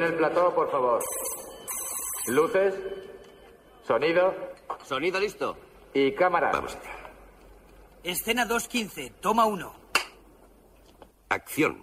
En el plató, por favor. Luces, sonido Sonido listo. y cámara. Vamos allá. Escena 2.15, toma 1. Acción.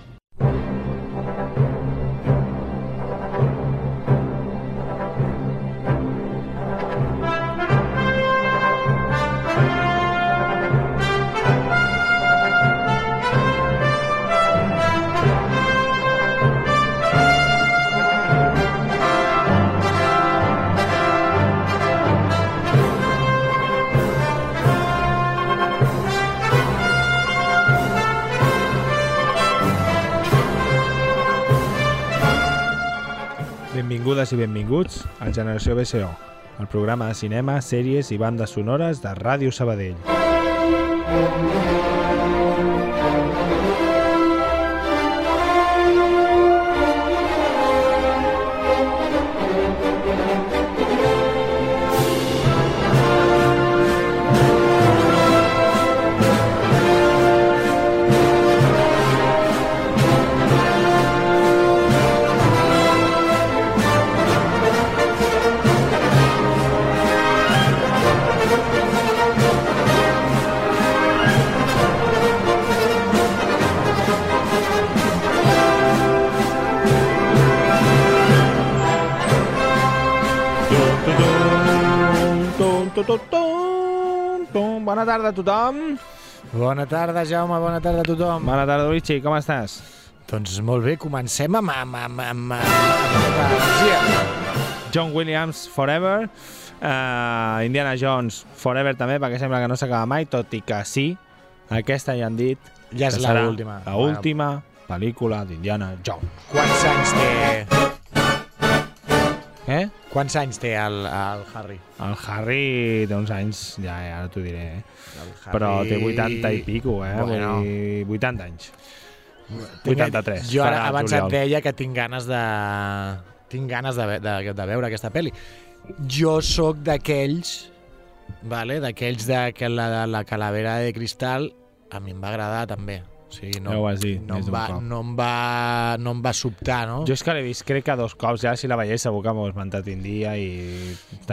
I benvinguts a Generació BSO, el programa de cinema, sèries i bandes sonores de Ràdio Sabadell. Tum, Bona tarda a tothom. Bona tarda, Jaume, bona tarda a tothom. Bona tarda, Luigi, com estàs? Doncs molt bé, comencem amb, amb, amb, amb, amb energia. John Williams, Forever. Uh, Indiana Jones, Forever també, perquè sembla que no s'acaba mai, tot i que sí, aquesta ja han dit Ja és serà l'última. La última pel·lícula d'Indiana Jones. Quants anys té... Eh? Quants anys té el, el Harry? El Harry té uns anys, ja, ja ara t'ho diré, eh? El però té 80 i pico, eh? Bueno. Vull dir, 80 anys. Tinc- 83. Jo ara, abans et deia que tinc ganes de... Tinc ganes de, de, de veure aquesta pel·li. Jo sóc d'aquells, vale? d'aquells de que la, la calavera de cristal a mi em va agradar també. O sigui, no, Ja ho vas dir no, em va, no, em va, no em va sobtar, no? Jo és que l'he vist, crec que dos cops, ja si la veiés segur que m'ho has mentat un dia i...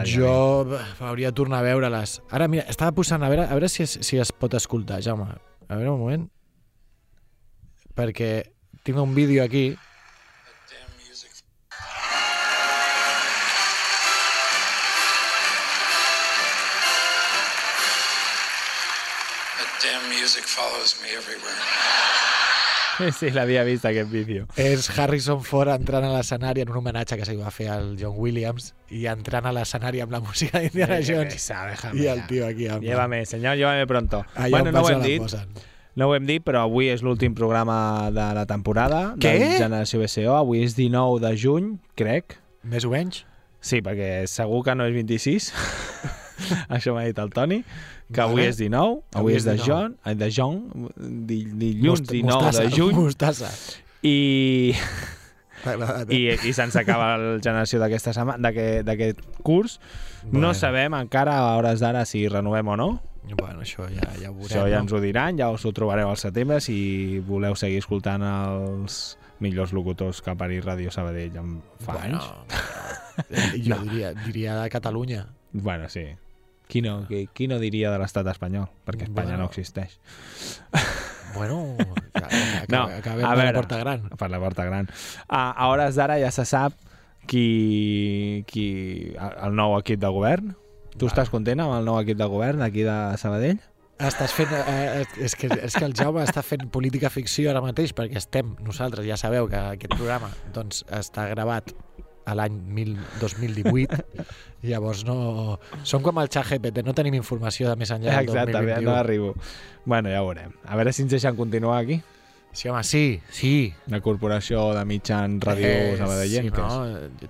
Jo bé. hauria de tornar a veure-les. Ara, mira, estava posant a veure, a veure si es, si es pot escoltar, Jaume. A veure un moment. Perquè tinc un vídeo aquí. Music follows me everywhere. Sí, l'havia vist aquest vídeo. És Harrison Ford entrant a l'escenari en un homenatge que se li va fer al John Williams i entrant a l'escenari amb la música d'Indiana Jones. Esa, déjame I el tio aquí amb... Llévame, senyor, llévame pronto. Allà bueno, no ho hem dit, posen. no ho hem dit, però avui és l'últim programa de la temporada Què? de Generació BCO. Avui és 19 de juny, crec. Més o menys? Sí, perquè segur que no és 26. Això m'ha dit el Toni. Que avui Vale. és 19, avui, Avui és és de 19. John, ai, de John, di, dilluns Must- 19 mostassa, de juny, Mostassa. i, i, eh? i se'ns acaba la generació d'aquesta setmana, d'aquest curs. Bueno. No sabem encara a hores d'ara si renovem o no. Bueno, això ja, ja ho veurem. Això ja ens ho diran, ja us ho trobareu al setembre si voleu seguir escoltant els millors locutors que parit Ràdio Sabadell en fa bueno, anys. eh, jo No. diria, diria de Catalunya. Bueno, sí. Qui no, qui, qui no diria de l'estat espanyol? Perquè Espanya Bueno. no existeix. Bueno, No, acabem a per la veure. porta gran. Per la porta gran. A, a hores d'ara ja se sap qui, qui... el nou equip de govern. Tu Vale. estàs content amb el nou equip de govern d'aquí de Sabadell? Estàs fent... Eh, és, que, és que el Jaume està fent política ficció ara mateix perquè estem, nosaltres ja sabeu que aquest programa doncs, està gravat a l'any 1000 2018 llavors no... Som com el xat GPT, no tenim informació de més enllà del Exacte, no 2021. arribo. Bueno, ja veurem. A veure si ens deixen continuar aquí. Sí, home, sí, sí. La Corporació de Mitjans Ràdio Eh, Sabadellenques. sí, no?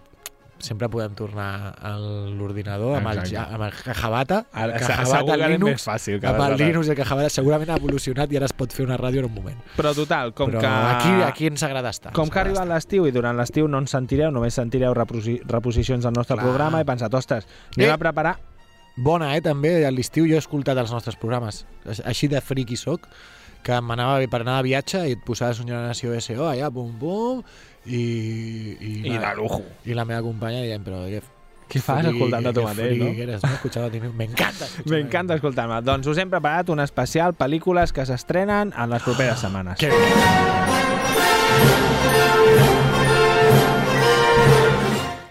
Sempre podem tornar a l'ordinador amb el, amb el Cajabata. El Cajabata Linux, més fàcil que amb el. Linux i el Cajabata segurament ha evolucionat i ara es pot fer una ràdio en un moment. Però total, com Però que... aquí, aquí ens agrada estar. Com que arribat l'estiu i durant l'estiu no ens sentireu, només sentireu reposi reposicions del nostre Clar. programa, he pensat, ostres, anem Eh. a preparar... Bona, eh, també. A l'estiu jo he escoltat els nostres programes. Així de friqui soc, que m'anava per anar de viatge i et posaves una nació SO allà, pum, pum, i... I, I de lujo. I la meva companya dient, però què, Què fas escoltant-te tu mateix, friqui no? que eres, no? Mismo. M'encanta. M'encanta escoltar-me. Doncs us hem preparat un especial pel·lícules que s'estrenen en les properes setmanes. Que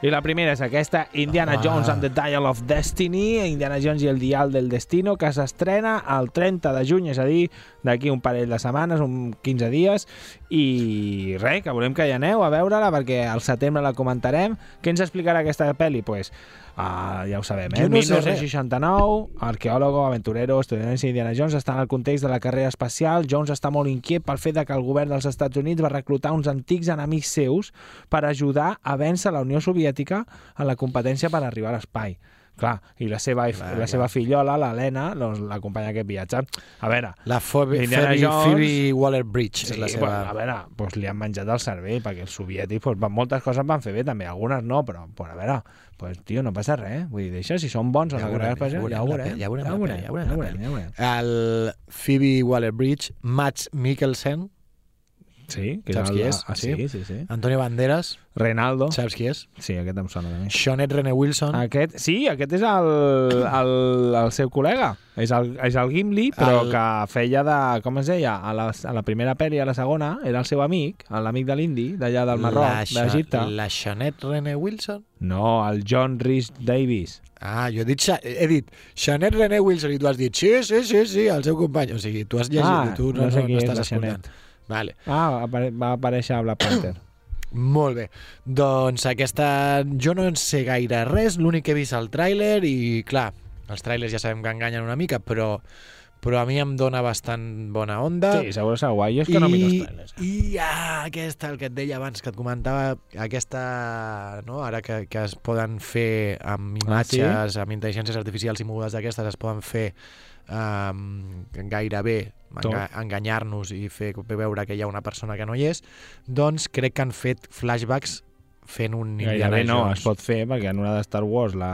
I la primera és aquesta, Indiana Ah. Jones and the Dial of Destiny, Indiana Jones i el Dial del Destino, que s'estrena el 30 de juny, és a dir, d'aquí un parell de setmanes, un 15 dies, i res, que volem que hi aneu a veure-la, perquè al setembre la comentarem. Què ens explicarà aquesta pel·li? Pues, uh, ja ho sabem, eh? Jo no sé 1969, arqueòlogo, aventurero, estudiant d'Indiana Jones està en el context de la carrera espacial. Jones està molt inquiet pel fet de que el govern dels Estats Units va reclutar uns antics enemics seus per ajudar a vèncer la Unió Soviètica en la competència per arribar a l'espai. Clar, i la seva, Clar, la clar. seva fillola, l'Helena, doncs, l'acompanya aquest viatge. A veure, La Phoebe, Phoebe, Jones. Phoebe Waller-Bridge Sí, és la seva... a veure, doncs li han menjat el cervell, perquè els soviètics pues, van, moltes coses van fer bé també, algunes no, però, però a veure, pues, tio, no passa res, vull dir, deixa, si són bons Ja carrera ja veurem ja ho veurem, ja ho veurem, ja la veurem. El Phoebe Waller-Bridge, Max Mikkelsen, Sí, que Saps qui és? Ah, sí, sí, sí. Antonio Banderas, Renaldo, saps qui és? sí, aquest em sona també. Seanet René Wilson, Aquest, sí, aquest és el, el, el seu col·lega. És el, és el Gimli, però El- que feia de... Com es deia? A la, a la primera pel·li, a la segona, era el seu amic, l'amic de l'Indi, d'allà del Marroc, d'Egipte. la Seanet René Wilson. No, el John Rhys Davis. Ah, jo he dit, he dit Seanet René Wilson i tu has dit sí, sí, sí, sí, el seu company. O sigui, tu has llegit Ah, i tu no, no sé no, no estàs escoltant. Xanet. Vale. Ah, va aparèixer a Black Panther. Molt bé. Doncs aquesta... Jo no en sé gaire res, l'únic que he vist el tràiler i, clar, els tràilers ja sabem que enganyen una mica, però, però a mi em dona bastant bona onda. Sí, segur que serà guai. Jo és que no miro els I. I ah, aquesta, el que et deia abans, que et comentava, aquesta, no? ara que, que es poden fer amb imatges, amb intel·ligències artificials i mogudes d'aquestes, es poden fer um, gairebé enga enganyar-nos i fer veure que hi ha una persona que no hi és, doncs crec que han fet flashbacks fent un Indiana Gairebé no, Jones. es pot fer, perquè en una de Star Wars la,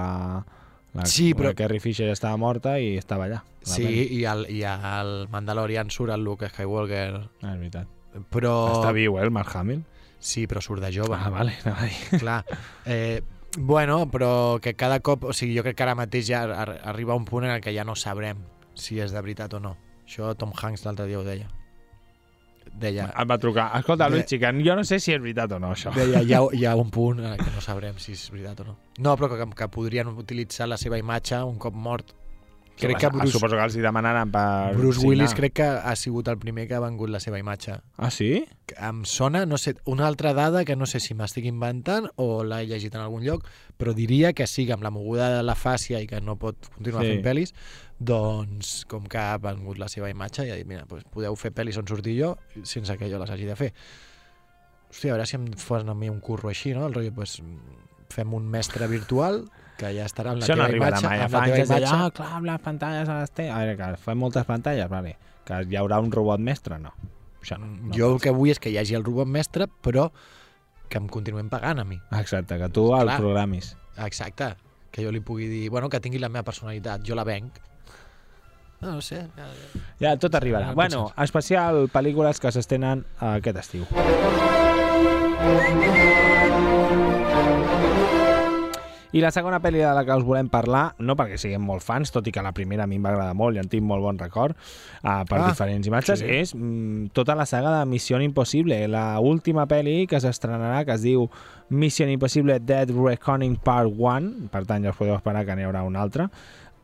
la, Sí, però- la Carrie Fisher ja estava morta i estava allà. Sí, i al, i al Mandalorian surt el Luke Skywalker, Ah, és veritat. però... Està viu, eh, el Mark Hamill? Sí, però surt de jove. Ah, vale, a dir. Clar. Eh, bueno, però que cada cop... O sigui, jo crec que ara mateix ja ar arriba un punt en el que ja no sabrem si és de veritat o no. Això Tom Hanks l'altre dia ho deia. Deia, Em va trucar. Escolta, Luis Chican, jo no sé si és veritat o no, això. deia hi, ha, hi ha un punt en el que no sabrem si és veritat o no. No, però que, que podrien utilitzar la seva imatge un cop mort. Crec que Bruce, Suposo que els hi demanaran per Bruce signar. Willis crec que ha sigut el primer que ha vengut la seva imatge. Ah, sí? em sona, no sé, una altra dada que no sé si m'estic inventant o l'he llegit en algun lloc, però diria que sí, que amb la moguda de la fàcia i que no pot continuar sí. fent pel·lis, doncs com que ha vengut la seva imatge i ha dit, mira, doncs podeu fer pel·lis on sortir jo sense que jo les hagi de fer. Hòstia, a veure si em fos a mi un curro així, no? El rotllo, doncs, fem un mestre virtual que ja estarà amb la Això no teva arribarà imatge, mai. amb la teva imatge. ah, clar, amb les pantalles a les té. A veure, que fem moltes pantalles, vale. Que hi haurà un robot mestre, no. Això no. no jo el que vull és que hi hagi el robot mestre, però que em continuem pagant a mi. Exacte, que tu el Clar. programis. Exacte, que jo li pugui dir, bueno, que tingui la meva personalitat, jo la venc. No, no sé. Ja, ja. Ja, tot arribarà. no bueno, especial pel·lícules que s'estenen aquest estiu. I la segona pel·li de la que us volem parlar, no perquè siguem molt fans, tot i que la primera a mi em va agradar molt i en tinc molt bon record uh, per Ah, diferents imatges, sí. és mm, tota la saga de Missió Impossible, la última pel·li que s'estrenarà, que es diu Mission Impossible Dead Reckoning Part 1, per tant ja us podeu esperar que n'hi haurà una altra,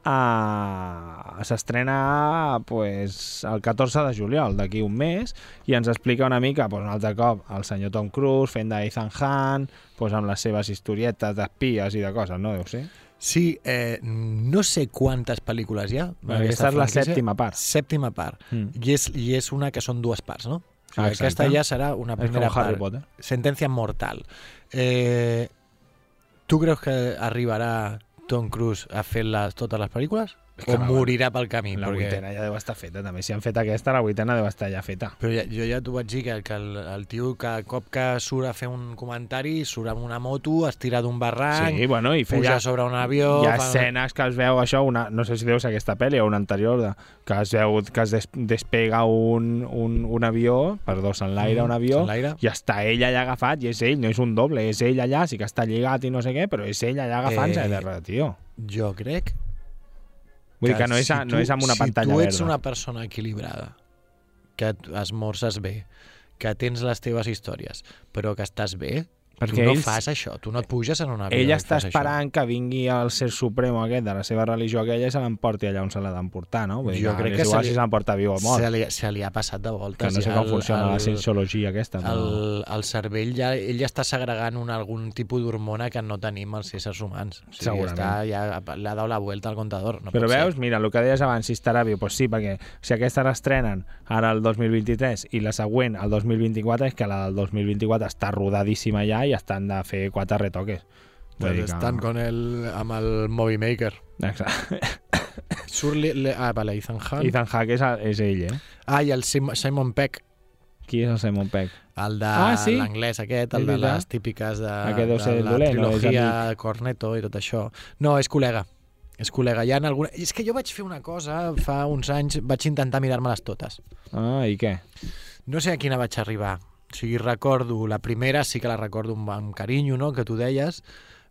uh, s'estrena pues, el 14 de juliol, d'aquí un mes, i ens explica una mica, pues, un altre cop, el senyor Tom Cruise fent d'Ethan Hunt, pues, amb les seves historietes d'espies i de coses, no? Deu ser? Sí, eh, no sé quantes pel·lícules hi ha. Aquesta d'aquesta és la sèptima part. Sèptima part. Mm. I és, I és una que són dues parts, no? O sigui, exacte. aquesta ja serà una primera Harry part. Potter. Sentència mortal. Eh, Tu creus que arribarà Tom Cruise a fer les, totes les pel·lícules? O morirà pel camí? La perquè... vuitena ja deu estar feta, també. Si han fet aquesta, la vuitena deu estar ja feta. Però ja, jo ja t'ho vaig dir, que, que el, el tio cada cop que surt a fer un comentari surt amb una moto, es tira d'un barranc, Sí, bueno, i puja feia... sobre un avió... Hi ha fa- escenes que es veu això, una, no sé si deus aquesta pel·li o una anterior, de, que es veu que es des, despega un, un, un avió, perdó, s'enlaira un avió, i està ell allà agafat, i és ell, no és un doble, és ell allà, sí que està lligat i no sé què, però és ell allà agafant-se Eh, tio. Jo crec Vull dir que no és, si no és amb una si pantalla tu ets verda. una persona equilibrada, que et esmorces bé, que tens les teves històries, però que estàs bé, Perquè tu no ells- fas això, tu no et puges en un avió Ell i està esperant que vingui el ser supremo aquest de la seva religió aquella i se l'emporti allà on se l'ha d'emportar, no? Vull dir Jo crec que igual se li- si viu o això. mort. Se li, se li ha passat de voltes. Que no sé com funciona la el- cienciologia aquesta. Però... el, el cervell ja, ell ja està segregant un, algun tipus d'hormona que no tenim els éssers humans. O sigui, Segurament. Està, ja li ha dado la vuelta al contador. No Però veus, Ser. mira, el que deies abans, si estarà viu, doncs sí, perquè si aquesta l'estrenen ara el 2023 i la següent el 2024, és que la del 2024 està rodadíssima ja i estan de fer quatre retoques. Vull dir que- Estan con el, amb el Movie Maker. Exacte. Surt li, li, ah, vale, Ethan Hunt. Ethan Hawke és, és ell, eh? Ah, i el Sim, Simon Peck, Qui és el Simon Peck? el de Ah, sí? l'anglès aquest, el de les típiques de, Aquest deu ser de el la dolent, no? Trilogia Cornetto i tot això. No, és col·lega. És col·lega. Hi ha alguna... És que jo vaig fer una cosa fa uns anys, vaig intentar mirar-me-les totes. Ah, i què? No sé a quina vaig arribar. O sigui, recordo, la primera sí que la recordo amb, amb carinyo, no?, que tu deies,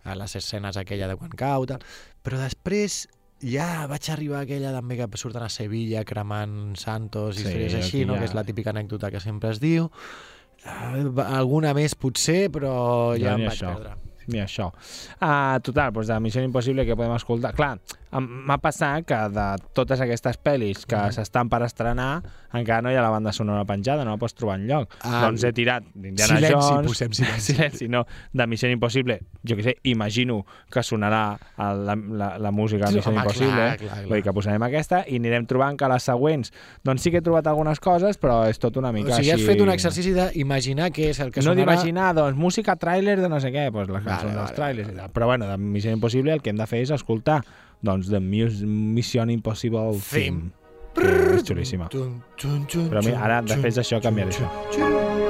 a les escenes aquella de quan cau, tal. però després ja vaig arribar a aquella també que surten a Sevilla cremant santos i Sí, històries així, no?, ja- que és la típica anècdota que sempre es diu. Ah, Alguna més potser, però Ja ja em vaig això. perdre. Ni això. Uh, total, doncs de Missió Impossible que podem escoltar... Clar, m'ha passat que de totes aquestes pel·lis que Mhm. s'estan per estrenar encara no hi ha la banda sonora penjada, no la pots trobar enlloc. Ah, doncs he tirat d'Indiana Jones... posem silenci. silenci, no. De Missió Impossible, jo què sé, imagino que sonarà el, la, la, la música de home, Impossible. clar, clar, clar. Vull dir que posarem aquesta i anirem trobant que les següents... Doncs sí que he trobat algunes coses, però és tot una O mica sigui, has així... fet un exercici d'imaginar què és el que no sonarà... d'imaginar, doncs, música tràiler de no sé què, doncs les Vale, cançons dels vale, tràilers i tal. Però bueno, de Missió Impossible el que hem de fer és escoltar doncs, Mus Mission Impossible Theme. Theme, que és xulíssima. Però mira, ara, després d'això, canviaré això.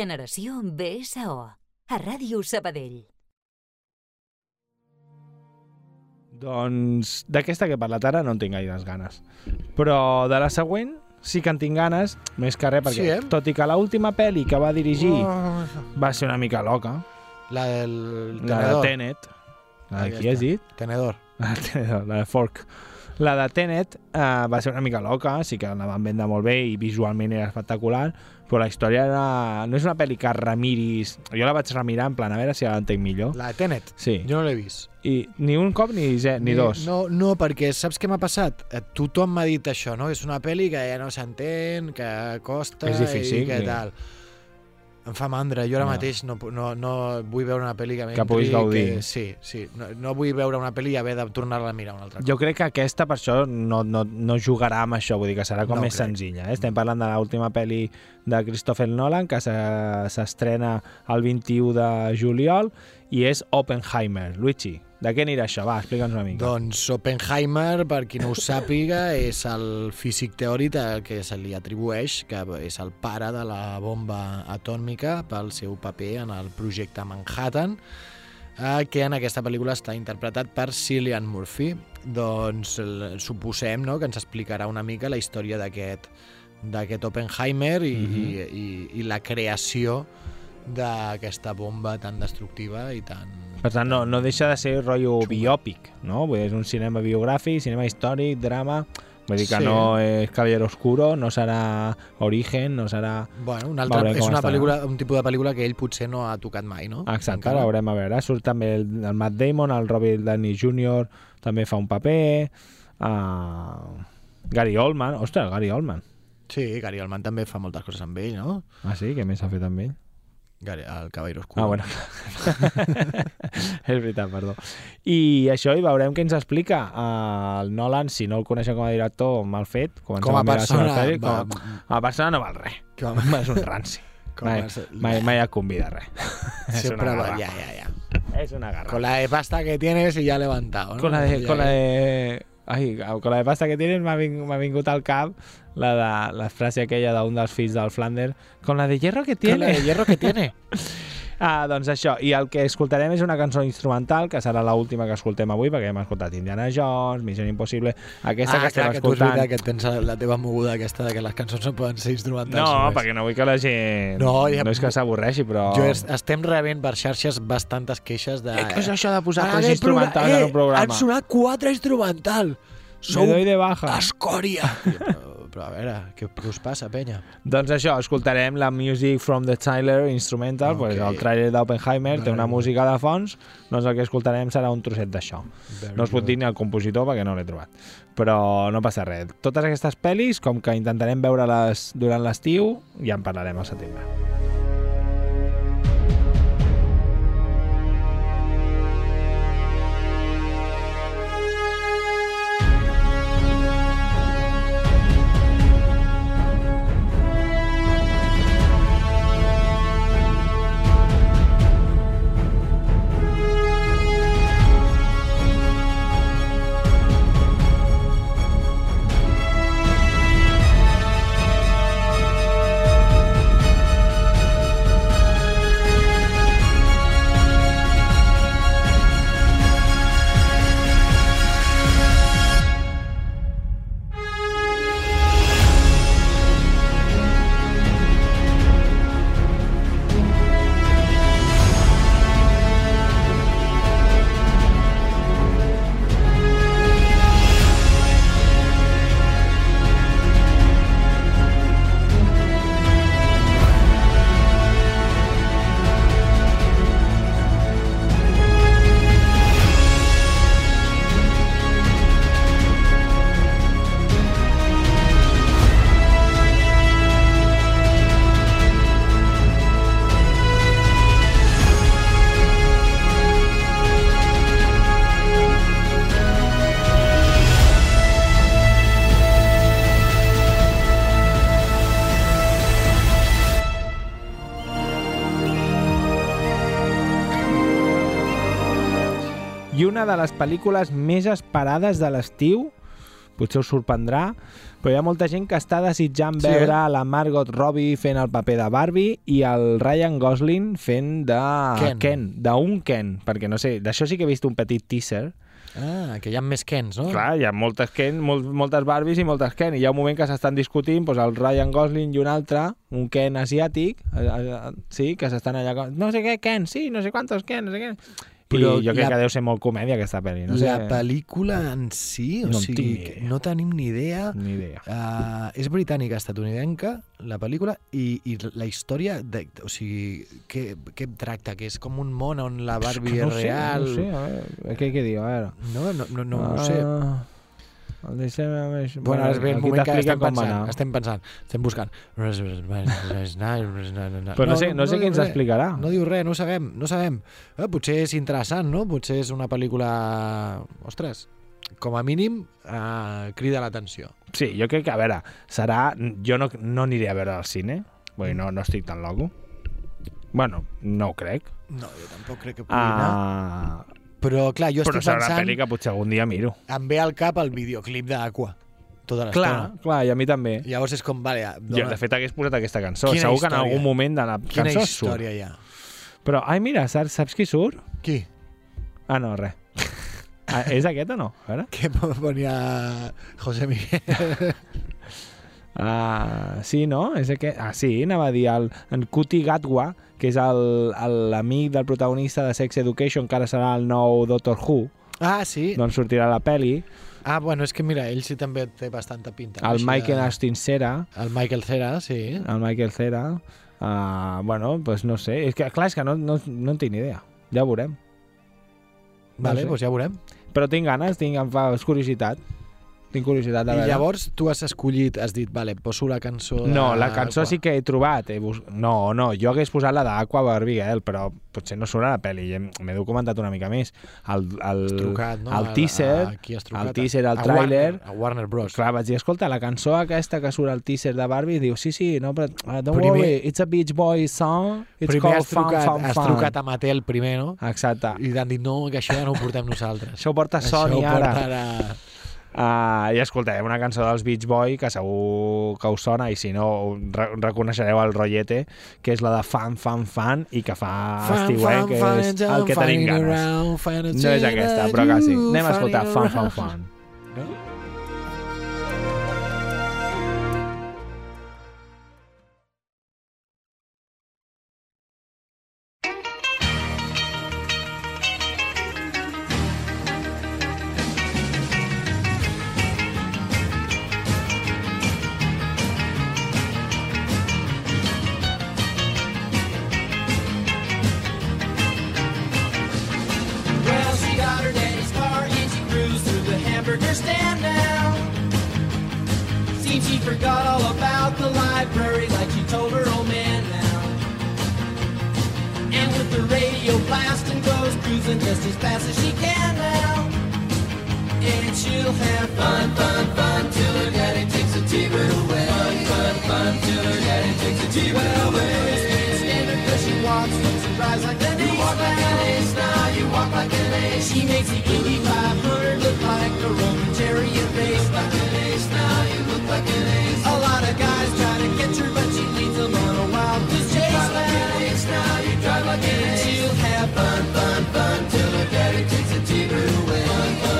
Generació BSO. A Ràdio Sabadell. Doncs d'aquesta que he parlat ara no en tinc gaires ganes. Però de la següent sí que en tinc ganes, més que res, perquè Sí, eh? tot i que l'última pel·li que va dirigir Oh, va ser una mica loca, la del la de. Tenet, la de qui has dit? Tenedor. La de Tenedor, la de Fork. La de Tenet eh, va ser una mica loca, sí que la van vendre molt bé i visualment era espectacular, però la història era... no és una pel·li que remiris... Jo la vaig remirar en plan, a veure si ara l'entenc millor. La de Tenet? Sí. Jo no l'he vist. I ni un cop ni, ze- ni dos. No, no, perquè saps què m'ha passat? Eh, Tothom m'ha dit això, no? És una pel·li que ja no s'entén, que costa És difícil, i que sí. tal. Em fa mandra. Jo ara No. mateix no, no, no vull veure una pel·li que m'entri... puguis gaudir. Que, sí, sí. No, no vull veure una pel·li i haver de tornar-la a mirar un altre cop. Jo crec que aquesta, per això, no, no, no jugarà amb això, vull dir que serà com No més crec. senzilla. Eh? Estem parlant de l'última pel·li de Christopher Nolan, que se- s'estrena el 21 de juliol, i és Oppenheimer. Luigi, de què anirà això? Va, explica'ns una mica. Doncs Oppenheimer, per qui no ho sàpiga, és el físic teòric al que se li atribueix que és el pare de la bomba atòmica pel seu paper en el projecte Manhattan, eh, que en aquesta pel·lícula està interpretat per Cillian Murphy. Doncs suposem no, que ens explicarà una mica la història d'aquest d'aquest Oppenheimer i, Mhm. i, i, i la creació d'aquesta bomba tan destructiva i tan... Per tant, no, no deixa de ser rotllo biòpic, no? Vull dir, és un cinema biogràfic, cinema històric, drama... Vull dir que Sí. no és Caballero Oscuro, no serà Origen, no serà... Bueno, una altra, Veurem és una pel·lícula, un tipus de pel·lícula que ell potser no ha tocat mai, no? Exacte, Encara. ara veurem a veure. Surt també el, el Matt Damon, el Robert Downey Jr. també fa un paper. Uh, Gary Oldman. Ostres, Gary Oldman. Sí, Gary Oldman també fa moltes coses amb ell, no? Ah, sí? Què més ha fet amb ell? Gary, el Caballero Oscuro. Ah, bueno. és veritat, perdó. I això, i veurem què ens explica. El Nolan, si no el coneixen com a director, mal fet. Com a persona, pel·li, va- com, a, com a persona no val res. Com És un ranci. Com mai, a- mai, mai et convida a res. Sempre va, ya, ya, ya. És una garra. Con la de pasta que tienes y ya levantado, ¿no? Con la de, Ya, con la de, ai, con la de pasta que tienes m'ha ving, m'ha vingut al cap la, de, la frase aquella d'un dels fills del Flander con la de hierro que Con la tiene de hierro que tiene. ah, doncs això, i el que escoltarem és una cançó instrumental que serà l'última que escoltem avui perquè hem escoltat Indiana Jones, Missió Impossible aquesta ah, que estem clar, que tu és escoltant veritat que tens la teva moguda aquesta de que les cançons no poden ser instrumentals. no, només. perquè no vull que la gent No, ja- no és que s'avorreixi però Jo es, estem rebent per xarxes bastantes queixes de... Eh, què és això de posar En coses instrumentals en un programa? Han sonat quatre instrumental. me doy de baja escòria. però, a veure, què, què us passa, penya? Doncs això, escoltarem la Music from the Trailer Instrumental, Ok. pues el trailer d'Oppenheimer té una música de fons, doncs el que escoltarem serà un trosset d'això. No us puc dir ni el compositor perquè no l'he trobat. Però no passa res. Totes aquestes pel·lis, com que intentarem veure-les durant l'estiu, ja en parlarem al setembre. Una de les pel·lícules més esperades de l'estiu, potser us sorprendrà, però hi ha molta gent que està desitjant Sí, eh? veure la Margot Robbie fent el paper de Barbie i el Ryan Gosling fent de Ken. Ken, d'un Ken, perquè no sé, d'això sí que he vist un petit teaser. Ah, que hi ha més Kens, no? Clar, hi ha moltes Ken, molt, moltes Barbies i moltes Ken, i hi ha un moment que s'estan discutint doncs el Ryan Gosling i un altre, un Ken asiàtic, eh, eh, sí, que s'estan allà, no sé què, Ken, sí, no sé quantos Ken, no sé què, Però I jo crec la- que deu ser molt comèdia aquesta pel·li. No sé, la pel·lícula en si, o No sigui, idea. no tenim ni idea. Ni idea. Uh, és britànica, estatunidenca, la pel·lícula, i, i la història, de, o sigui, què, què tracta? Que és com un món on la Barbie no és ho sé, real... No sé, a veure, què, què diu? A veure. No, no, no, no, no ho sé. Ah, el deixem... Bueno, Bueno, ara és bé el moment que estem pensant, estem pensant, estem buscant. Però no, sé, no sé diu ens explicarà. No diu res, no ho sabem, no ho sabem. Eh, potser és interessant, no? Potser és una pel·lícula... Ostres, com a mínim, eh, crida l'atenció. Sí, jo crec que, a veure, serà... Jo no, no aniré a veure al cine, perquè no, no estic tan loco. Bueno, no ho crec. No, jo tampoc crec que pugui anar. Ah, Però, clar, jo però estic serà una pensant... pel·li que potser algun dia miro. Em ve al cap el videoclip d'Aqua. Tota Clar, l'estona. clar, i a mi també. Llavors és com, vale, Jo, dona, de fet, hagués posat aquesta cançó. Quina Segur que en història. algun moment de la quina cançó surt. història hi ha? Però, ai, mira, saps, saps qui surt? Qui? Ah, no, res. Ah, és aquest o no? A veure. Què ponia José Miguel? Ah, sí, no? És aquest... Ah, sí, anava a dir el, en Kuti Gatwa, que és l'amic del protagonista de Sex Education, que ara serà el nou Doctor Who, Ah, sí. doncs sortirà la peli. Ah, bueno, és que mira, ell sí també té bastanta pinta. El Michael de- Astin Cera, El Michael Cera, sí. el Michael Cera, uh, bueno, pues no sé, és que clar, és que no, no, no en tinc ni idea, ja ho veurem. Vale, sé. doncs ja ho veurem. Però tinc ganes, tinc, em fa curiositat. Tinc curiositat de I veure. llavors tu has escollit, has dit, vale, poso la cançó de... No, la cançó sí que he trobat. He bus... No, no, jo hagués posat la d'Aqua Barbie Girl, però potser no surt a la pel·li. i em- M'he documentat una mica més. El, el, Has trucat, no? el A- teaser, a has trucat? el teaser, el A tràiler... Warner, a Warner Bros. Clar, vaig dir, escolta, la cançó aquesta que surt al teaser de Barbie, diu, sí, sí, no, però uh, don't Primer- worry, it's a Beach Boys song, it's primer called has trucat, Fun Fun has Fun. trucat a Mattel primer, no? Exacte. I t'han dit, no, que això ja no ho portem nosaltres. Això ho porta Això Sony ho ara. porta ara. Uh, I escoltarem una cançó dels Beach Boy que segur que us sona i si no re reconeixereu el rotllete que és la de fan, fan, fan i que fa estiuet, que és el que tenim ganes. No és aquesta, però quasi. Anem a escoltar fan, fan, fan. No? Hamburger stand now. Seems she forgot all about the library like she told her old man now. And with the radio blasting goes cruising just as fast as she can now. And she'll have fun, fun, fun till her daddy takes the T-bird away. Fun, fun, fun till her daddy takes the T-bird away. Walks, and drives like an ace. You walk like an ace now, you walk like an ace. She makes the Indy 500 look like a Roman chariot race. Like an ace now, you look like an ace. A lot of guys try to catch her, but she leads them on a wild goose chase. Drive like an ace now, you drive like an ace. She'll have fun, fun, fun till her daddy takes the T-bird away. Fun, fun,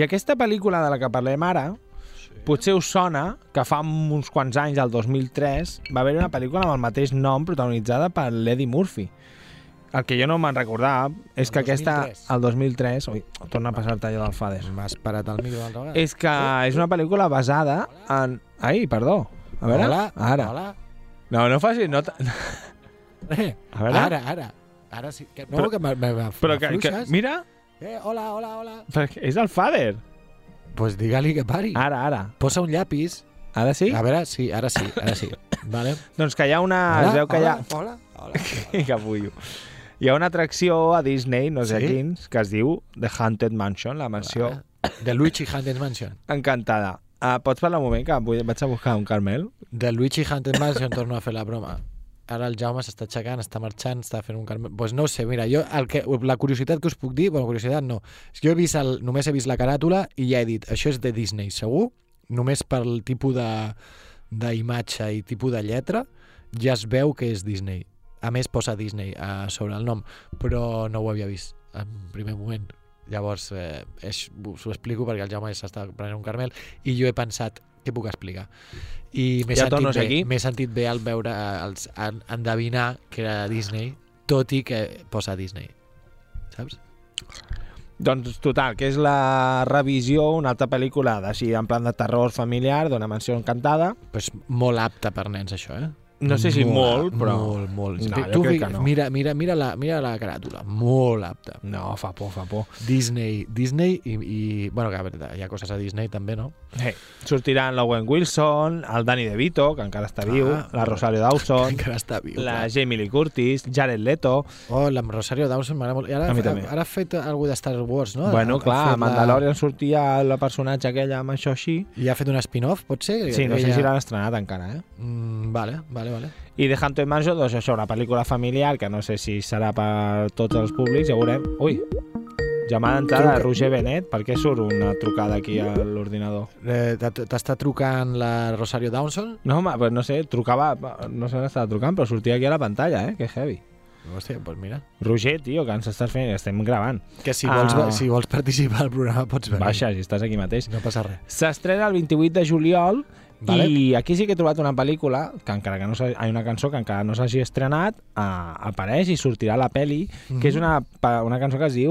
I aquesta pel·lícula de la que parlem ara, potser us sona que fa uns quants anys, el 2003, va haver una pel·lícula amb el mateix nom protagonitzada per l'Eddie Murphy. El que jo no me'n recordava és El que aquesta, 2003. el 2003, ui, torna a passar-te allò del Fader, M'has parat el micro l'altra vegada. és que és una pel·lícula basada en... Ai, perdó. A veure, Hola, ara. Hola. No, no facis... No Eh, A veure. Ara, ara. Ara sí. Que, no, Però- que me, me, me però que, que, mira, Eh, hola, hola, hola. és el Fader. Pues digue-li que pari. Ara, ara. Posa un llapis. Ara sí? A veure, sí, ara sí, ara sí. Vale. Doncs que hi ha una... hola, es veu que hi ha... hola, hola, hola. que capullo. Hi ha una atracció a Disney, no sé Sí? quins, que es diu The Haunted Mansion, la mansió. De Luigi Haunted Mansion. encantada. Uh, pots parlar un moment, que vull, vaig a buscar un Carmel? De Luigi Haunted Mansion torno a fer la broma. Ara el Jaume s'està aixecant, està marxant, està fent un carmel... Pues no sé, mira, jo el que, la curiositat que us puc dir, bueno, curiositat no, és que jo he vist el, només he vist la caràtula i ja he dit, això és de Disney, segur, només pel tipus de d'imatge i tipus de lletra ja es veu que és Disney. A més posa Disney a sobre el nom, però no ho havia vist en primer moment. Llavors, eh, us ho explico perquè el Jaume s'està prenent un carmel i jo he pensat, què puc explicar? I m'he Ja sentit, bé, m'he sentit bé al veure, els, en, endevinar que era Disney, tot i que posa Disney. Saps? Doncs total, que és la revisió, una altra pel·lícula d'així en plan de terror familiar, d'una mansió encantada. Pues molt apte per nens, això, eh? No sé si molt, però... Molt, molt. No, tu crec fi- que no. Mira, mira, mira, la, mira la caràtula. Molt apta. No, fa por, fa por. Disney, Disney i, i bueno, que hi ha coses a Disney també, no? Hey, sortiran l'Owen Wilson, el Danny DeVito, que encara està viu, Ah, la Rosario Dawson, Encara està viu. la clar. Jamie Lee Curtis, Jared Leto... Oh, la Rosario Dawson m'agrada molt. I ara, A mi també. ara ha fet algú de Star Wars, no? bueno, Ha- clar, a Mandalorian sortia la personatge aquella amb això així. La... I ha fet un spin-off, pot ser? Sí, no sé Ella- si l'han estrenat encara, eh? Mm, vale, vale, vale. I The Haunted Mansion, doncs això, una pel·lícula familiar que no sé si serà per tots els públics, ja veurem. Ui, llamada d'entrada de Truca. Roger Benet, per què surt una trucada aquí a l'ordinador? Eh, T'està trucant la Rosario Dawson? No, home, pues no sé, trucava, no sé on estava trucant, però sortia aquí a la pantalla, eh? Que heavy. Hòstia, doncs pues mira. Roger, tio, que ens estàs fent, estem gravant. Que si vols, Ah. si vols participar al programa pots venir. Baixa, si estàs aquí mateix. No passa res. S'estrena el 28 de juliol Vale. i aquí sí que he trobat una pel·lícula que encara que no hi ha una cançó que encara no s'hagi estrenat uh, apareix i sortirà a la peli que és una, pa- una cançó que es diu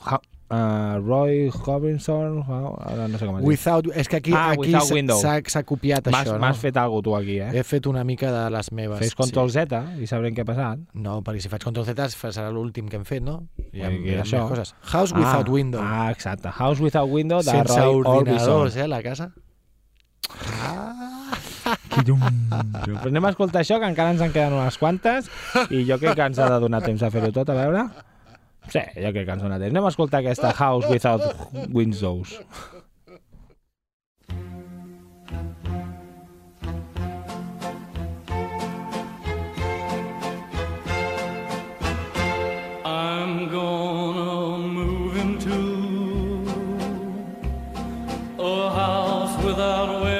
ha, uh, Roy Hobinson how- ara no sé com es diu Without, és que aquí, Ah, aquí s'ha- copiat M'has això, no? m'has fet alguna tu aquí, eh? He fet una mica de les meves. Fes control sí. Z i sabrem què ha passat. No, perquè si faig control Z serà l'últim que hem fet, no? Hi ha és això? coses. House Without ah, Window. Ah, exacte. House Without Window de Sense Roy ordinadors, Orbison. eh, a la casa. Però anem a escoltar això, que encara ens en queden unes quantes, i jo crec que ens ha de donar temps a fer-ho tot, a veure. Sí, jo crec que ens dona temps. Anem a escoltar aquesta House Without Windows. I'm gonna move into a house without windows,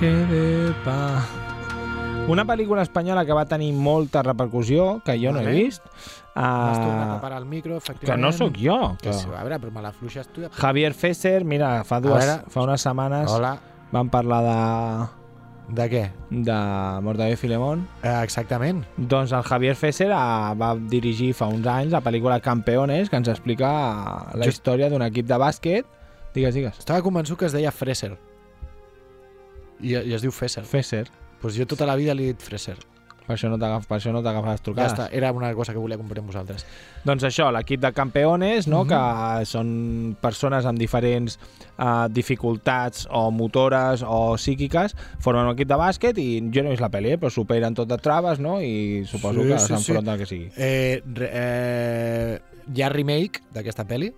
noche de pa. Una pel·lícula espanyola que va tenir molta repercussió, que jo no he vist. M'has tornat a Uh, parar el micro, que efectivament. no sóc jo. Que Que... sí, a veure, però me la fluixes tu. Javier Fesser, mira, fa, dues, veure. fa unes setmanes Hola. vam parlar De què? de, de Mortadelo Filemón. Eh, exactament. Doncs el Javier Fesser eh, va dirigir fa uns anys la pel·lícula Campeones, que ens explica la Jo- història d'un equip de bàsquet. Digues, digues. Estava convençut que es deia Freser. I, i es diu Fesser. Fesser. Pues jo tota la vida li he dit Freser. Per això no t'agaf- per això no t'agafes Ja trucades. està, era una cosa que volia compartir amb vosaltres. Doncs això, l'equip de campeones, no? Mhm. que són persones amb diferents uh, dificultats o motores o psíquiques, formen un equip de bàsquet i jo no he vist la pel·li, eh, però superen tot de traves no? i suposo Sí, que sí, s'enfronten al que sigui. Eh, eh, hi ha remake d'aquesta pel·li.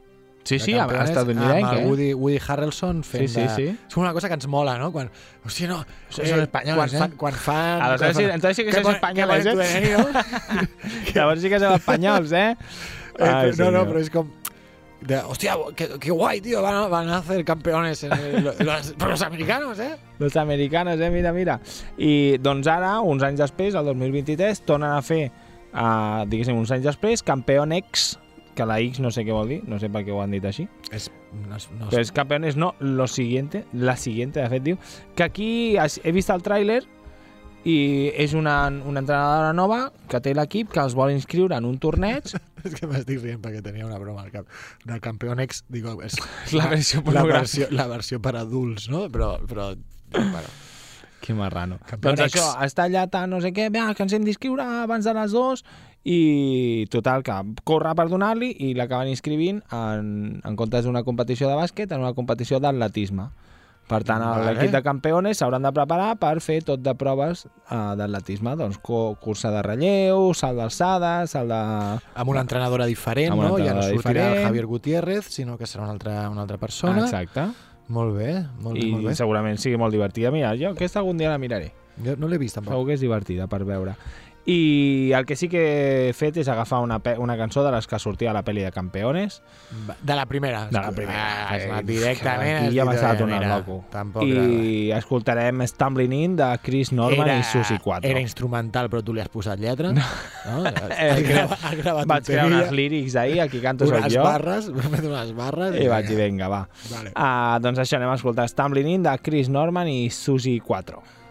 Sí, de sí, a, Campeones, estadounidenc, amb eh? Woody, Woody Harrelson fent Sí, sí, de... sí. És com una cosa que ens mola, no? Quan, hòstia, no... Són- són espanyols, quan eh? Fan, quan fan... Aleshores sí- entonces sí que sois qué eh? tuenio. Llavors sí que som espanyols, eh? Eh, Ai, no, no, però és com... De, hostia, qué, qué guay, tío, van a, van a hacer campeones en el- los, los americanos, eh? Los americanos, eh? Mira, mira. I doncs ara, uns anys després, el 2023, tornen a fer, uh, diguéssim, uns anys després, Campeón X, que la X no sé què vol dir, no sé per què ho han dit així, És, no, no, però és Campeones no, lo siguiente, la siguiente, de fet, diu, que aquí he vist el tràiler i és una, una entrenadora nova que té l'equip que els vol inscriure en un torneig és que m'estic rient perquè tenia una broma al cap. De campeón X, digo, és La versió la versió, la versió per adults, no? Però, però bueno, Que marrano. Campeón doncs això, està allà tant no sé què, va, que ens hem d'inscriure abans de les dues i total, que corre per donar-li i l'acaben inscrivint en, en comptes d'una competició de bàsquet en una competició d'atletisme. Per tant, Vale. l'equip de campeones s'hauran de preparar per fer tot de proves uh, d'atletisme, doncs co- cursa de relleu, salt d'alçada, salt de... amb una entrenadora diferent, una no? Ja no sortirà diferent. el Javier Gutiérrez, sinó que serà una altra, una altra persona. Exacte. Molt bé, molt bé, I molt bé. segurament sigui molt divertida. Mira, jo aquesta algun dia la miraré. Jo no l'he vist tampoc. Segur que és divertida per veure. I el que sí que he fet és agafar una, una cançó de les que sortia a la pel·li de Campeones. De la primera. De la primera. Ah, Eh, directament. Aquí ja m'estava "Oye, tornant mira, loco. Tampoc I escoltarem Stumbling In de Chris Norman era, i Susi 4. Era instrumental, però tu li has posat lletra. No? Eh, has, gravat, has gravat Vaig crear unes lírics ahir, aquí canto soc jo. barres, unes barres. I vaig dir, vinga, va. Vale. Uh, doncs això, anem a escoltar Stumbling In de Chris Norman i Susi 4.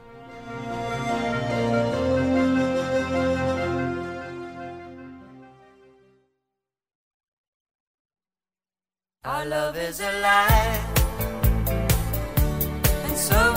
Our love is a lie. And so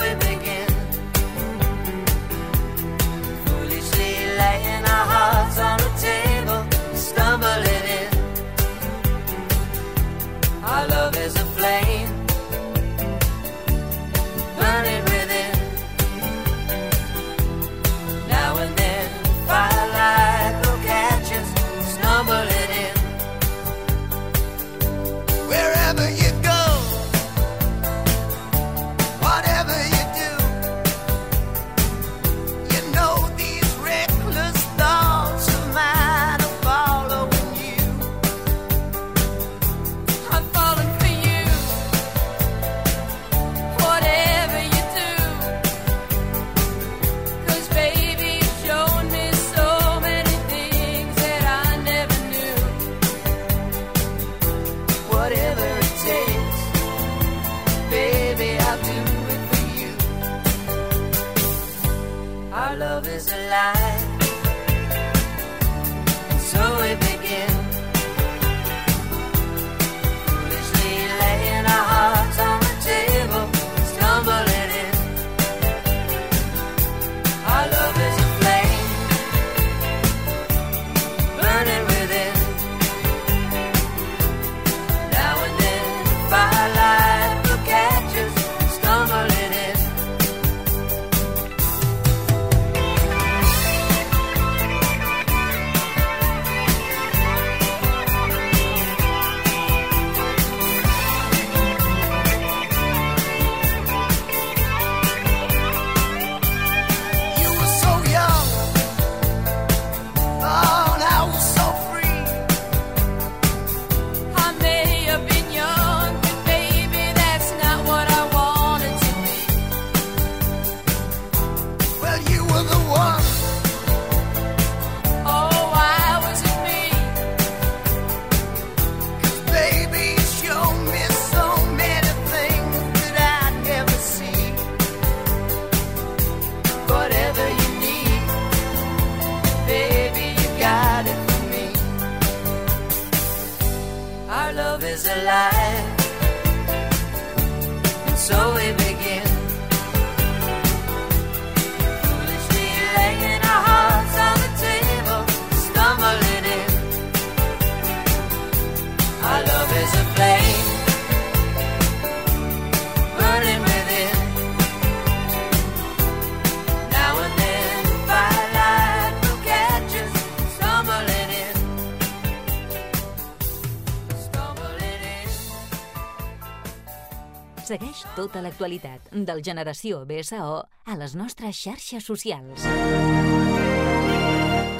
tota l'actualitat del Generació BSO a les nostres xarxes socials.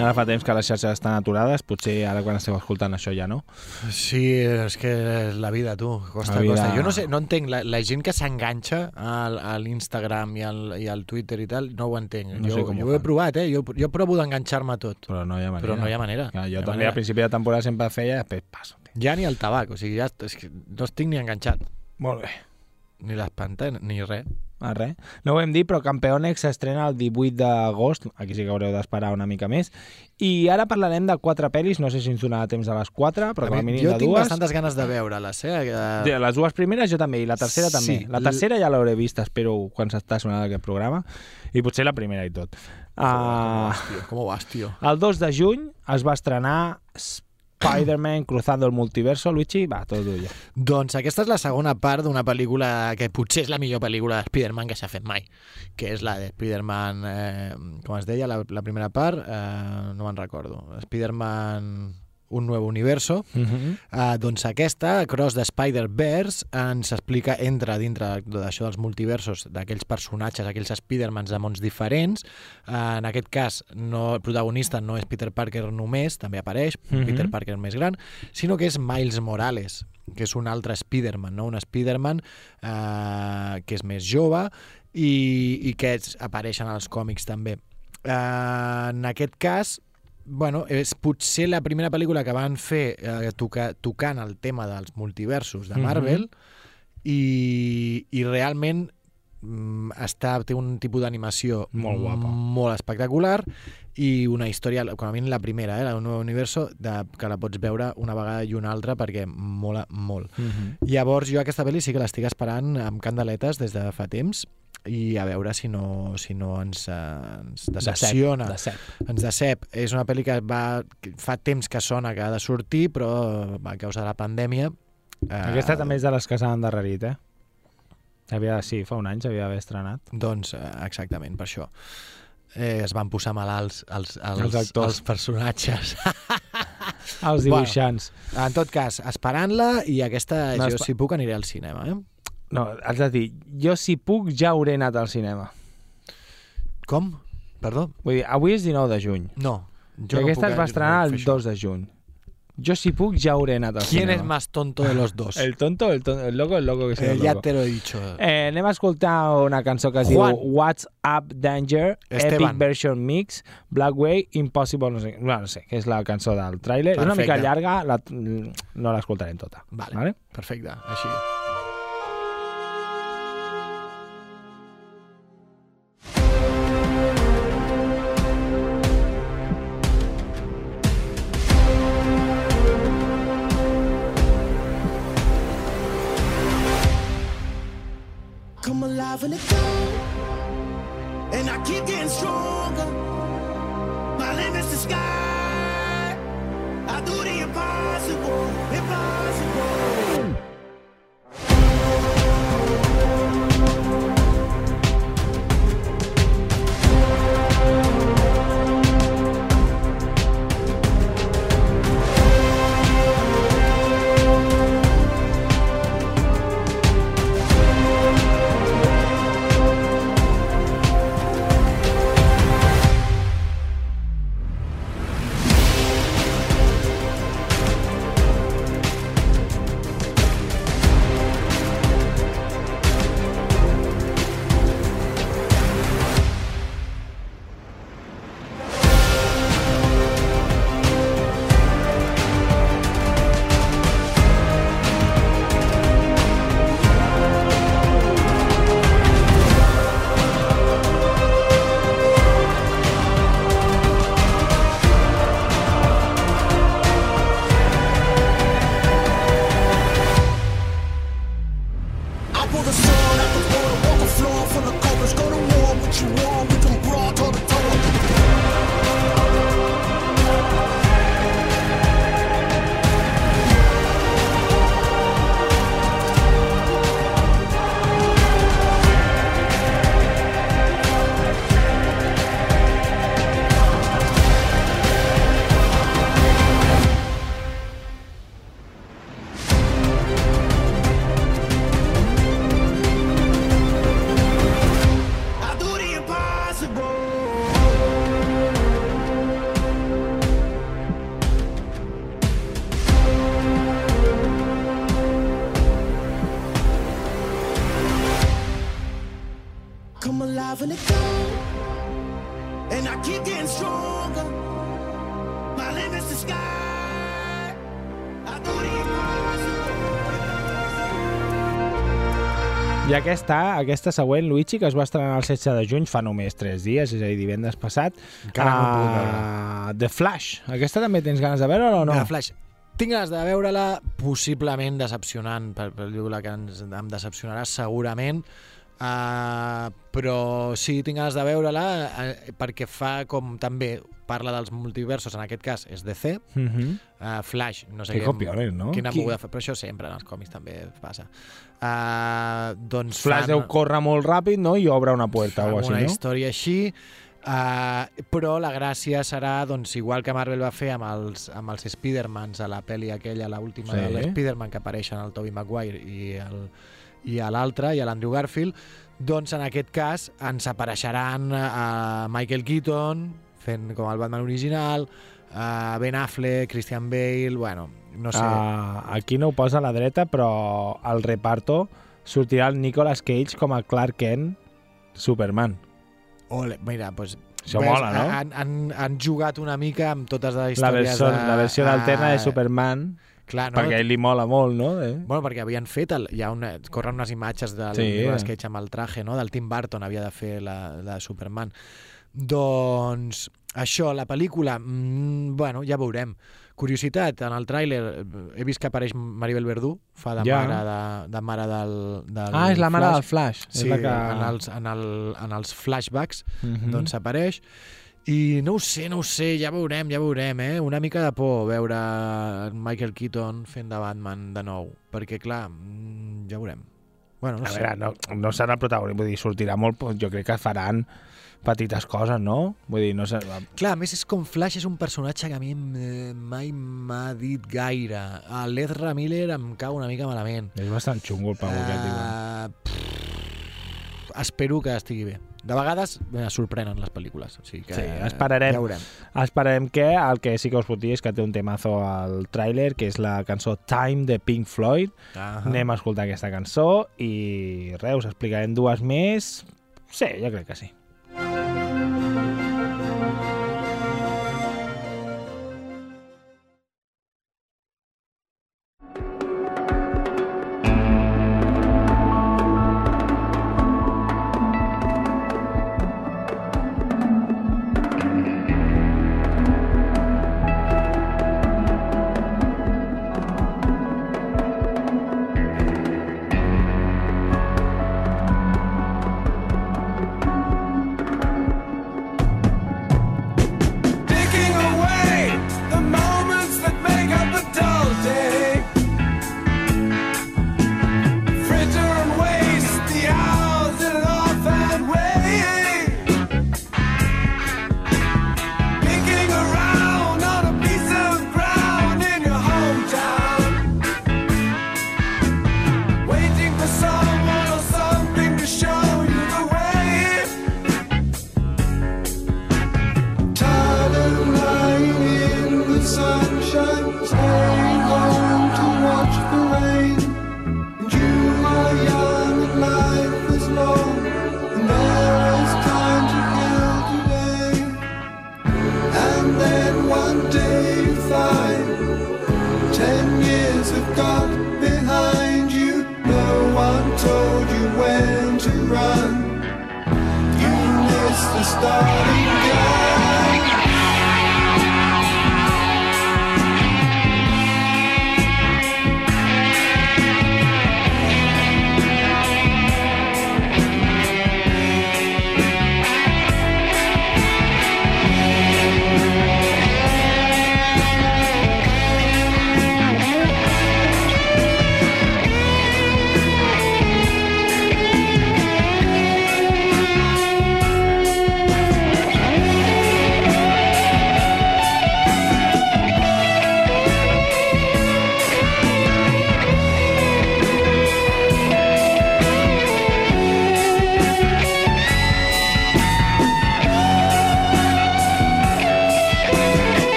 Ara fa temps que les xarxes estan aturades, potser ara quan esteu escoltant això ja no. Sí, és que la vida, tu, costa, La vida- costa. Jo no sé, no entenc, la, la gent que s'enganxa al- a l'Instagram i, al, i al Twitter i tal, no ho entenc. No sé jo, com ho jo ho he provat, eh? Jo, jo provo d'enganxar-me a tot. Però no hi ha manera. Però no hi ha manera. Clar, jo ha també manera. al principi de temporada sempre feia, després passo. Ja ni el tabac, o sigui, ja és que no estic ni enganxat. Molt bé. Ni les pantalles, ni res. Ah, res. No ho hem dit, però Campeonex s'estrena el 18 d'agost. Aquí sí que haureu d'esperar una mica més. I ara parlarem de quatre pel·lis. No sé si ens donarà temps a les quatre, però A com a mínim jo de tinc dues. bastantes ganes de veure-les, eh? De les dues primeres jo també, i la tercera també. Sí, La tercera ja l'hauré vista, espero, quan s'està sonant aquest programa. I potser la primera i tot. Uh, Tio, com ho vas, tio? el 2 de juny es va estrenar Spider-Man Cruzando el Multiverso. Luigi, va, tot tuyo. Doncs aquesta és la segona part d'una pel·lícula que potser és la millor pel·lícula de Spider-Man que s'ha fet mai, que és la de Spider-Man, eh, es deia, la, la primera part, eh, no me'n recordo, Spider-Man un nou universo, Uh -huh. Uh, doncs aquesta, Cross the Spider-Verse, ens explica, entra dintre d'això dels multiversos, d'aquells personatges, aquells Spidermans de mons diferents. Uh, en aquest cas, no, el protagonista no és Peter Parker només, també apareix, Mhm. Peter Parker més gran, sinó que és Miles Morales, que és un altre Spiderman, no? un Spiderman uh, que és més jove i, i que apareixen als còmics també. Uh, en aquest cas, bueno, és potser la primera pel·lícula que van fer eh, toca, tocant el tema dels multiversos de. Marvel i, i realment mm, està, té un tipus d'animació Molt guapa. molt espectacular i una història, com a mínim la primera, eh, el nou universo, de, que la pots veure una vegada i una altra perquè mola molt. Uh -huh. Llavors jo aquesta pel·li sí que l'estic esperant amb candeletes des de fa temps i a veure si no, si no ens, ens decepciona De set. ens decep. És una pel·li que va, fa temps que sona que ha de sortir, però a causa de la pandèmia... Eh, Aquesta també és de les que s'han endarrerit, eh? Havia, sí, fa un any s'havia d'haver estrenat. Doncs eh, exactament, per això. Eh, es van posar malalts els, els, Els actors. els personatges. Els dibuixants. en tot cas, esperant-la i aquesta, No, jo si puc aniré al cinema. Eh? No, has de dir, jo si puc ja hauré anat al cinema. Com? Perdó? Vull dir, avui és 19 de juny. No. Jo I aquesta puc, es va estrenar el això. 2 de juny. Jo si puc ja hauré anat al ¿Quién cinema. es más tonto de los dos? El tonto, el, tonto, el loco, el loco que sea Eh, loco. te lo he dicho. Eh, anem a escoltar una cançó que es Juan. diu What's Up Danger, Esteban. Epic Version Mix, Black Way, Impossible, no sé, bueno, no sé, que és la cançó del tràiler. És una mica llarga, la, no l'escoltarem tota. Vale. vale? Perfecte, així. Come alive and it go. And I keep getting stronger. My limit's the sky. having it. And I keep getting stronger. My limit's the sky. I aquesta, aquesta següent, Luigi, que es va estrenar el 16 de juny, fa només 3 dies, és a dir, divendres passat. Uh. The Flash. Aquesta també tens ganes de veure o no? The Flash. Tinc ganes de veure-la possiblement decepcionant, per, per dir-ho que ens, em decepcionarà segurament, uh, però sí, tinc ganes de veure-la uh, perquè fa com també parla dels multiversos, en aquest cas és DC, Uh -huh. uh, Flash, no sé què- copiones, no? Quina Qui- moguda fer, però això sempre en els còmics també passa. Uh, doncs Flash deu córrer molt ràpid, no?, i obre una puerta o així, una no? història així, uh, però la gràcia serà, doncs, igual que Marvel va fer amb els, amb els Spidermans a la pel·li aquella, la última Sí. sí. de l'Spiderman, que apareixen el Tobey Maguire i el, i a l'altre, i a l'Andrew Garfield, doncs en aquest cas ens apareixeran a Michael Keaton fent com el Batman original, a Ben Affleck, Christian Bale, bueno, no sé... Uh, aquí no ho posa a la dreta, però al reparto sortirà el Nicolas Cage com a Clark Kent Superman. Ole, mira, doncs... Això mola, no? Han, han, han jugat una mica amb totes les La històries versió, de... la versió alterna de ah, Superman, Clar, no? perquè a ell li mola molt, no? Eh? Bueno, perquè havien fet, el, hi ha una, corren unes imatges del Sí. Nicolas Cage amb el traje, no? del Tim Burton havia de fer la, la de Superman. Doncs això, la pel·lícula, mm, bueno, ja veurem. Curiositat, en el tràiler eh, he vist que apareix Maribel Verdú, fa de Ja. mare, de, de mare del, del Ah, és la mare Flash. del Flash. Sí, és la que... en, els, en, el, en els flashbacks Mhm. doncs apareix i no ho sé, no ho sé, ja veurem, ja veurem, eh? Una mica de por veure Michael Keaton fent de Batman de nou, perquè clar, mm, ja veurem. Bueno, no A sé. veure, no, no serà el protagonista, vull dir, sortirà molt, però jo crec que faran petites coses, no? Vull dir, no sé... Clar, a més és com Flash és un personatge que a mi eh, mai m'ha dit gaire. L'Ezra Miller em cau una mica malament. És bastant xungo el pavo aquest, diuen. Uh, pff, espero que estigui bé. De vegades me sorprenen les pel·lícules. O sigui que, Sí, esperarem. Ja veurem. Esperarem que el que sí que us puc dir és que té un temazo al tràiler, que és la cançó Time de Pink Floyd. Ah Anem a escoltar aquesta cançó i res, us explicarem dues més. Sí, jo crec que sí.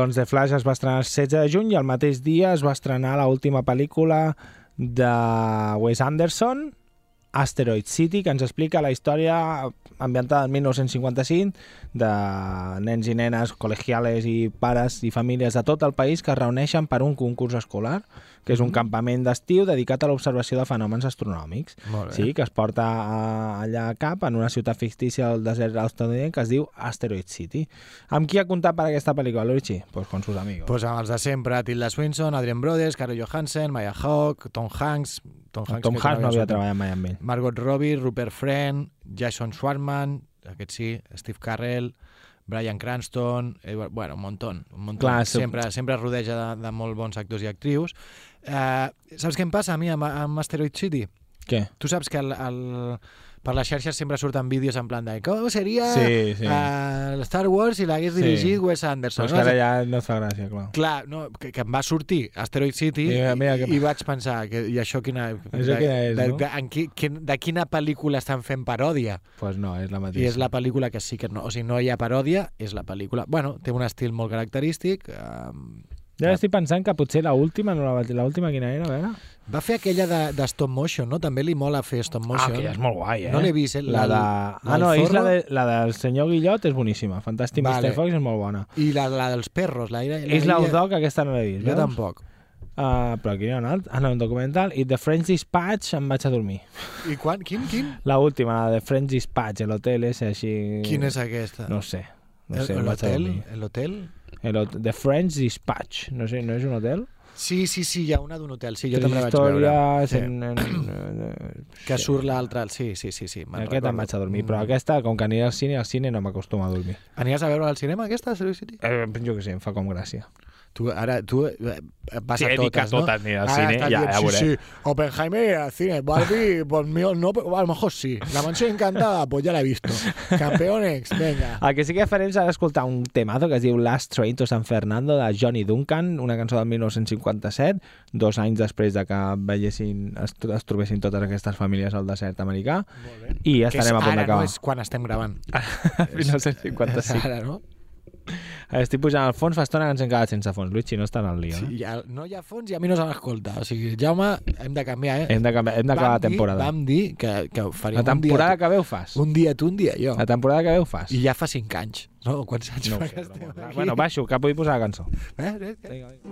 Doncs The Flash es va estrenar el 16 de juny i el mateix dia es va estrenar la última pel·lícula de Wes Anderson, Asteroid City, que ens explica la història ambientada en 1955 de nens i nenes, col·legiales i pares i famílies de tot el país que es reuneixen per un concurs escolar, que és un campament d'estiu dedicat a l'observació de fenòmens astronòmics. Sí, que es porta a, allà a cap, en una ciutat fictícia del desert australià que es diu Asteroid City. Amb qui ha comptat per aquesta pel·lícula, Luigi? Pues con sus amigos. Pues amb els de sempre, Tilda Swinson, Adrian Brothers, Caro Johansen, Maya Hawke, Tom Hanks... Tom Hanks, Tom Hanks no havia treballat mai amb ell. Margot Robbie, Rupert Friend, Jason Schwartzman, aquest sí, Steve Carell, Brian Cranston, Edward, bueno, un montón, un montón. Clar, sempre, sempre rodeja de, de molt bons actors i actrius. Eh, saps què em passa a mi amb, amb Asteroid City? Què? Tu saps que el, el, per les xarxes sempre surten vídeos en plan de com seria Sí, sí. eh, el Star Wars si l'hagués Sí. dirigit Wes Anderson. Però és que ara ja no et fa gràcia, clar. Clar, no, que, que em va sortir Asteroid City I mira, i, que- i vaig pensar, que, i això quina... Això quina és, de, no? de, en qui, quin, de quina pel·lícula estan fent paròdia? Pues no, és la I mateixa. és la pel·lícula que sí que no... O sigui, no hi ha paròdia, és la pel·lícula... Bueno, té un estil molt característic. Um, Jo estic pensant que potser la última, no la, vaig- la última quina era, a veure? va fer aquella de, de stop motion, no? També li mola fer stop Ah, motion. que ja és molt guai, eh? No l'he vist, eh? La de... la Ah, no, és la, de, la del senyor Guillot, és boníssima. Fantàstic Vale. Mr. Fox és molt bona. I la, la dels perros. La, la, És l'Audoc, aquesta no l'he vist, Jo veus? tampoc. Uh, però aquí hi ha un altre. Ah, no, un documental. I The French Dispatch em vaig a dormir. I quan? Quin? Quin? La última, la de French Dispatch, l'hotel és així... Quin és aquesta? No sé. No sé. L'hotel? El The French Dispatch. No sé, no és un hotel? Sí, sí, sí, hi ha una d'un hotel. Sí, jo també la vaig veure. Sí. En, en, en, Que surt l'altre... Sí, sí, sí. sí me'n Aquest recordo. em vaig a dormir, però Mm. aquesta, com que aniré al cine, al cine no m'acostuma a dormir. Anies a veure al cinema, aquesta, Serious City? Eh, jo què sé, em fa com gràcia. Tu, ara, tu vas Sí, a totes, no? totes aniré al Ara cine, ja- dient, ja sí, veuré. sí, Oppenheimer al cine, Barbie, pues mío, no, pero a lo mejor sí. La mansión encantada, pues ya la he visto. Campeones, venga. El que sí que farem serà escoltar un temazo que es diu Last Train to San Fernando de Johnny Duncan, una cançó del 1957, dos anys després de que veiessin, es, es trobessin totes aquestes famílies al desert americà, i ja estarem a punt ara, no d'acabar. és quan estem gravant. 1955. Ara, no? Estic pujant al fons, fa estona que ens hem quedat sense fons. Luigi, no està en el lío. Sí, eh? ja, no hi ha fons i a mi no se m'escolta. O sigui, Jaume, hem de canviar, eh? Hem d'acabar hem d'acabar la Vam dir- temporada. Vam dir que, que faríem La temporada un dia, que ve ho fas. un dia tu, un dia jo. La temporada que ve ho fas. I ja fa cinc anys. No? Quants anys No fa sé, que estem aquí? Bueno, baixo, que vull posar la cançó. Eh, eh, eh. Vinga, vinga.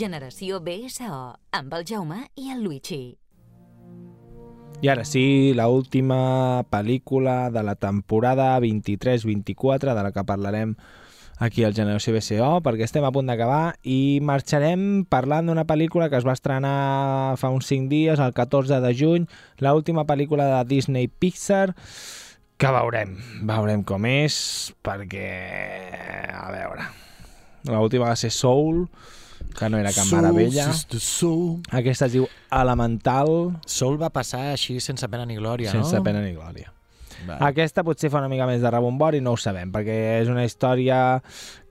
Generació BSO, amb el Jaume i el Luigi. I ara sí, la última pel·lícula de la temporada 23-24 de la que parlarem aquí al Generació BCO, perquè estem a punt d'acabar i marxarem parlant d'una pel·lícula que es va estrenar fa uns 5 dies, el 14 de juny, la última pel·lícula de Disney Pixar, que veurem, veurem com és, perquè, a veure, l'última va ser Soul, que no era cap meravella. Soul. Aquesta es diu Elemental, Soul va passar així sense pena ni glòria, no? sense pena ni glòria. Va. Aquesta potser fa una mica més de rebombori, no ho sabem, perquè és una història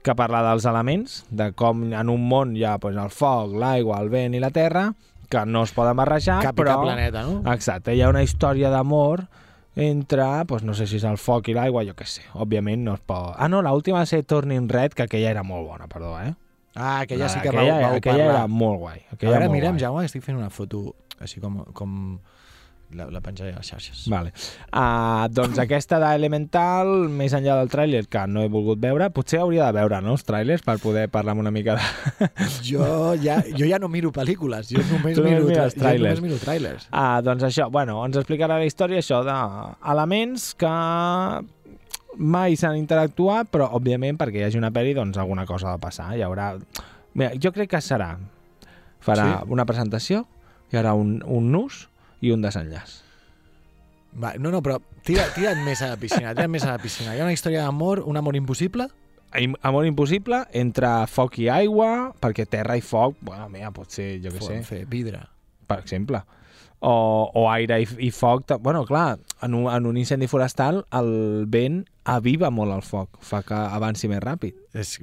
que parla dels elements, de com en un món hi ha doncs, el foc, l'aigua, el vent i la terra, que no es poden barrejar, Cap i però... cap planeta, no? Exacte, hi ha una història d'amor entre, doncs, no sé si és el foc i l'aigua, jo què sé, òbviament no es pot... Ah, no, l'última va ser Turning Red, que aquella era molt bona, perdó, eh? Ah, aquella sí que aquella, vau, vau aquella parlar. era molt guai. Aquella molt mira'm, guai. Jaume, estic fent una foto així com, com la, la penjaré a les xarxes. Vale. Uh, doncs aquesta d'Elemental, més enllà del tràiler, que no he volgut veure, potser hauria de veure no, els tràilers per poder parlar amb una mica de... Jo ja, jo ja no miro pel·lícules, jo només Tu miro, mires tra- jo només miro trailers. Uh, doncs això, bueno, ens explicarà la història això d'elements que mai s'han interactuat, però òbviament perquè hi hagi una pel·li, doncs alguna cosa ha de passar. Hi haurà... Mira, jo crec que serà... Farà Sí? una presentació, hi haurà un, un nus i un desenllaç. Va, no, no, però tira, tira't més a la piscina, tira't més a la piscina. Hi ha una història d'amor, un amor impossible? Im- Amor impossible entre foc i aigua, perquè terra i foc, bueno, mira, pot ser, jo què sé, Fer, vidre. per exemple. O, o aire i, i foc. Bueno, clar, en un, en un incendi forestal el vent aviva molt el foc, fa que avanci més ràpid. És,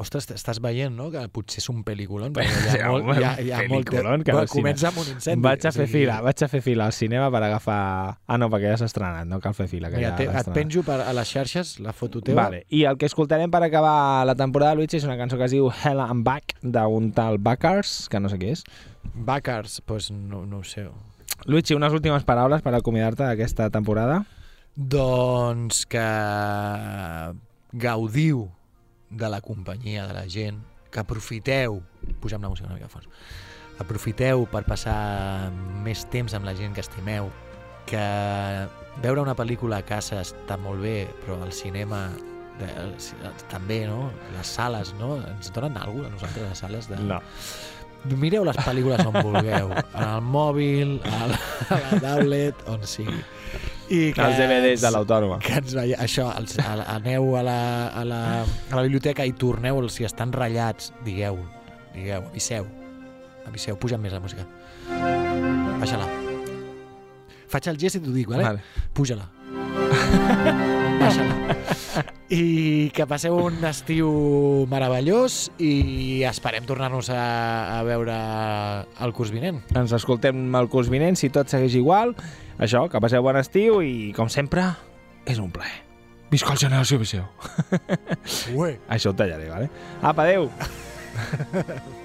ostres, estàs veient, no?, que potser és un pel·lículon, perquè hi ha, molt, home, hi ha, hi ha molt... pel·lículon, que cine. comença amb un incendi. Vaig a fer sigui, fila, vaig a fer fila al cinema per agafar... Ah, no, perquè ja s'ha estrenat, no cal fer fila. Que Mira, ja te, et penjo per, a les xarxes la foto teva. Vale. I el que escoltarem per acabar la temporada de Luigi és una cançó que es diu Hell and Back d'un tal Backers, que no sé qui és. Bacars, pues no, no ho sé. Luigi, unes últimes paraules per acomiadar-te d'aquesta temporada. Doncs que gaudiu de la companyia de la gent, que aprofiteu, pugem la música una mica fort, aprofiteu per passar més temps amb la gent que estimeu, que veure una pel·lícula a casa està molt bé, però al cinema de, també, no? Les sales, no? Ens donen alguna a nosaltres, les sales de... No. Mireu les pel·lícules on vulgueu, en el mòbil, a la, a la tablet, on sigui. I Els DVDs de l'Autònoma. que ens veia, això, els, a, aneu a la, a, la, a la biblioteca i torneu, si estan ratllats, digueu, digueu, aviseu, aviseu, puja més la música. Baixa-la. Faig el gest i t'ho dic, vale? Vale. Puja-la. Baixa-la. I que passeu un estiu meravellós i esperem tornar-nos a, a veure el curs vinent. Ens escoltem el curs vinent, si tot segueix igual. Això, que passeu bon estiu i, com sempre, és un plaer. Visca el generació Viseu. Ué. Això ho tallaré, vale? Apa, adeu!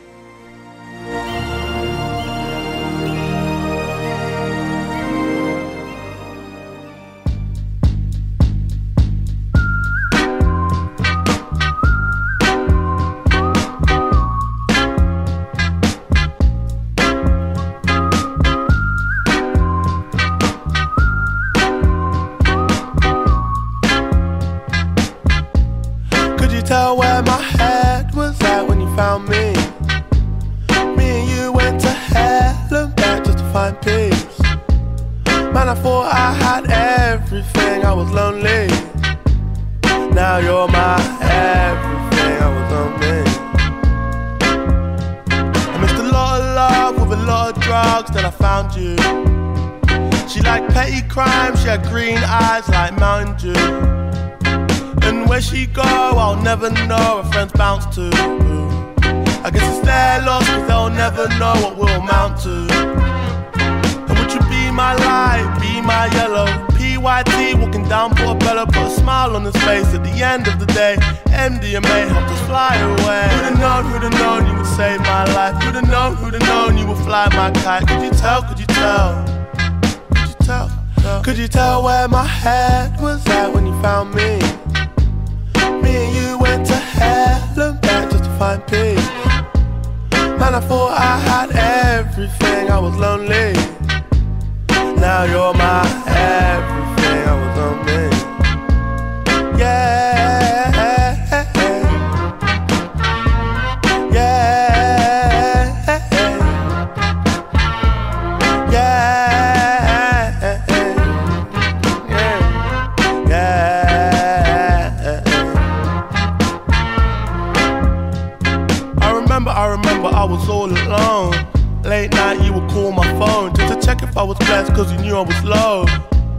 cause you knew I was low.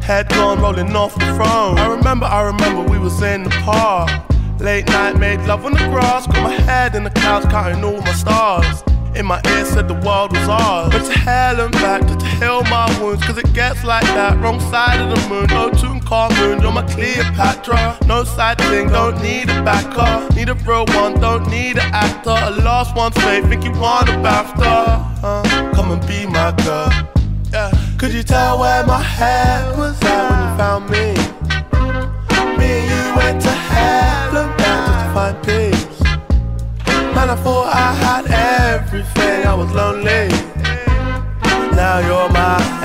Head gone rolling off the throne. I remember, I remember we was in the park. Late night, made love on the grass. Got my head in the clouds, counting all my stars. In my ear said the world was ours. But to hell and back, to heal my wounds, cause it gets like that. Wrong side of the moon, no tune car moon, you're my Cleopatra. No side thing, don't need a backer. Need a real one, don't need an actor. A lost one's faith, think you want a BAFTA. Uh, come and be my girl. Could you tell where my head was at when you found me? Me and you went to hell and back just to find peace. Man, I thought I had everything, I was lonely. Now you're my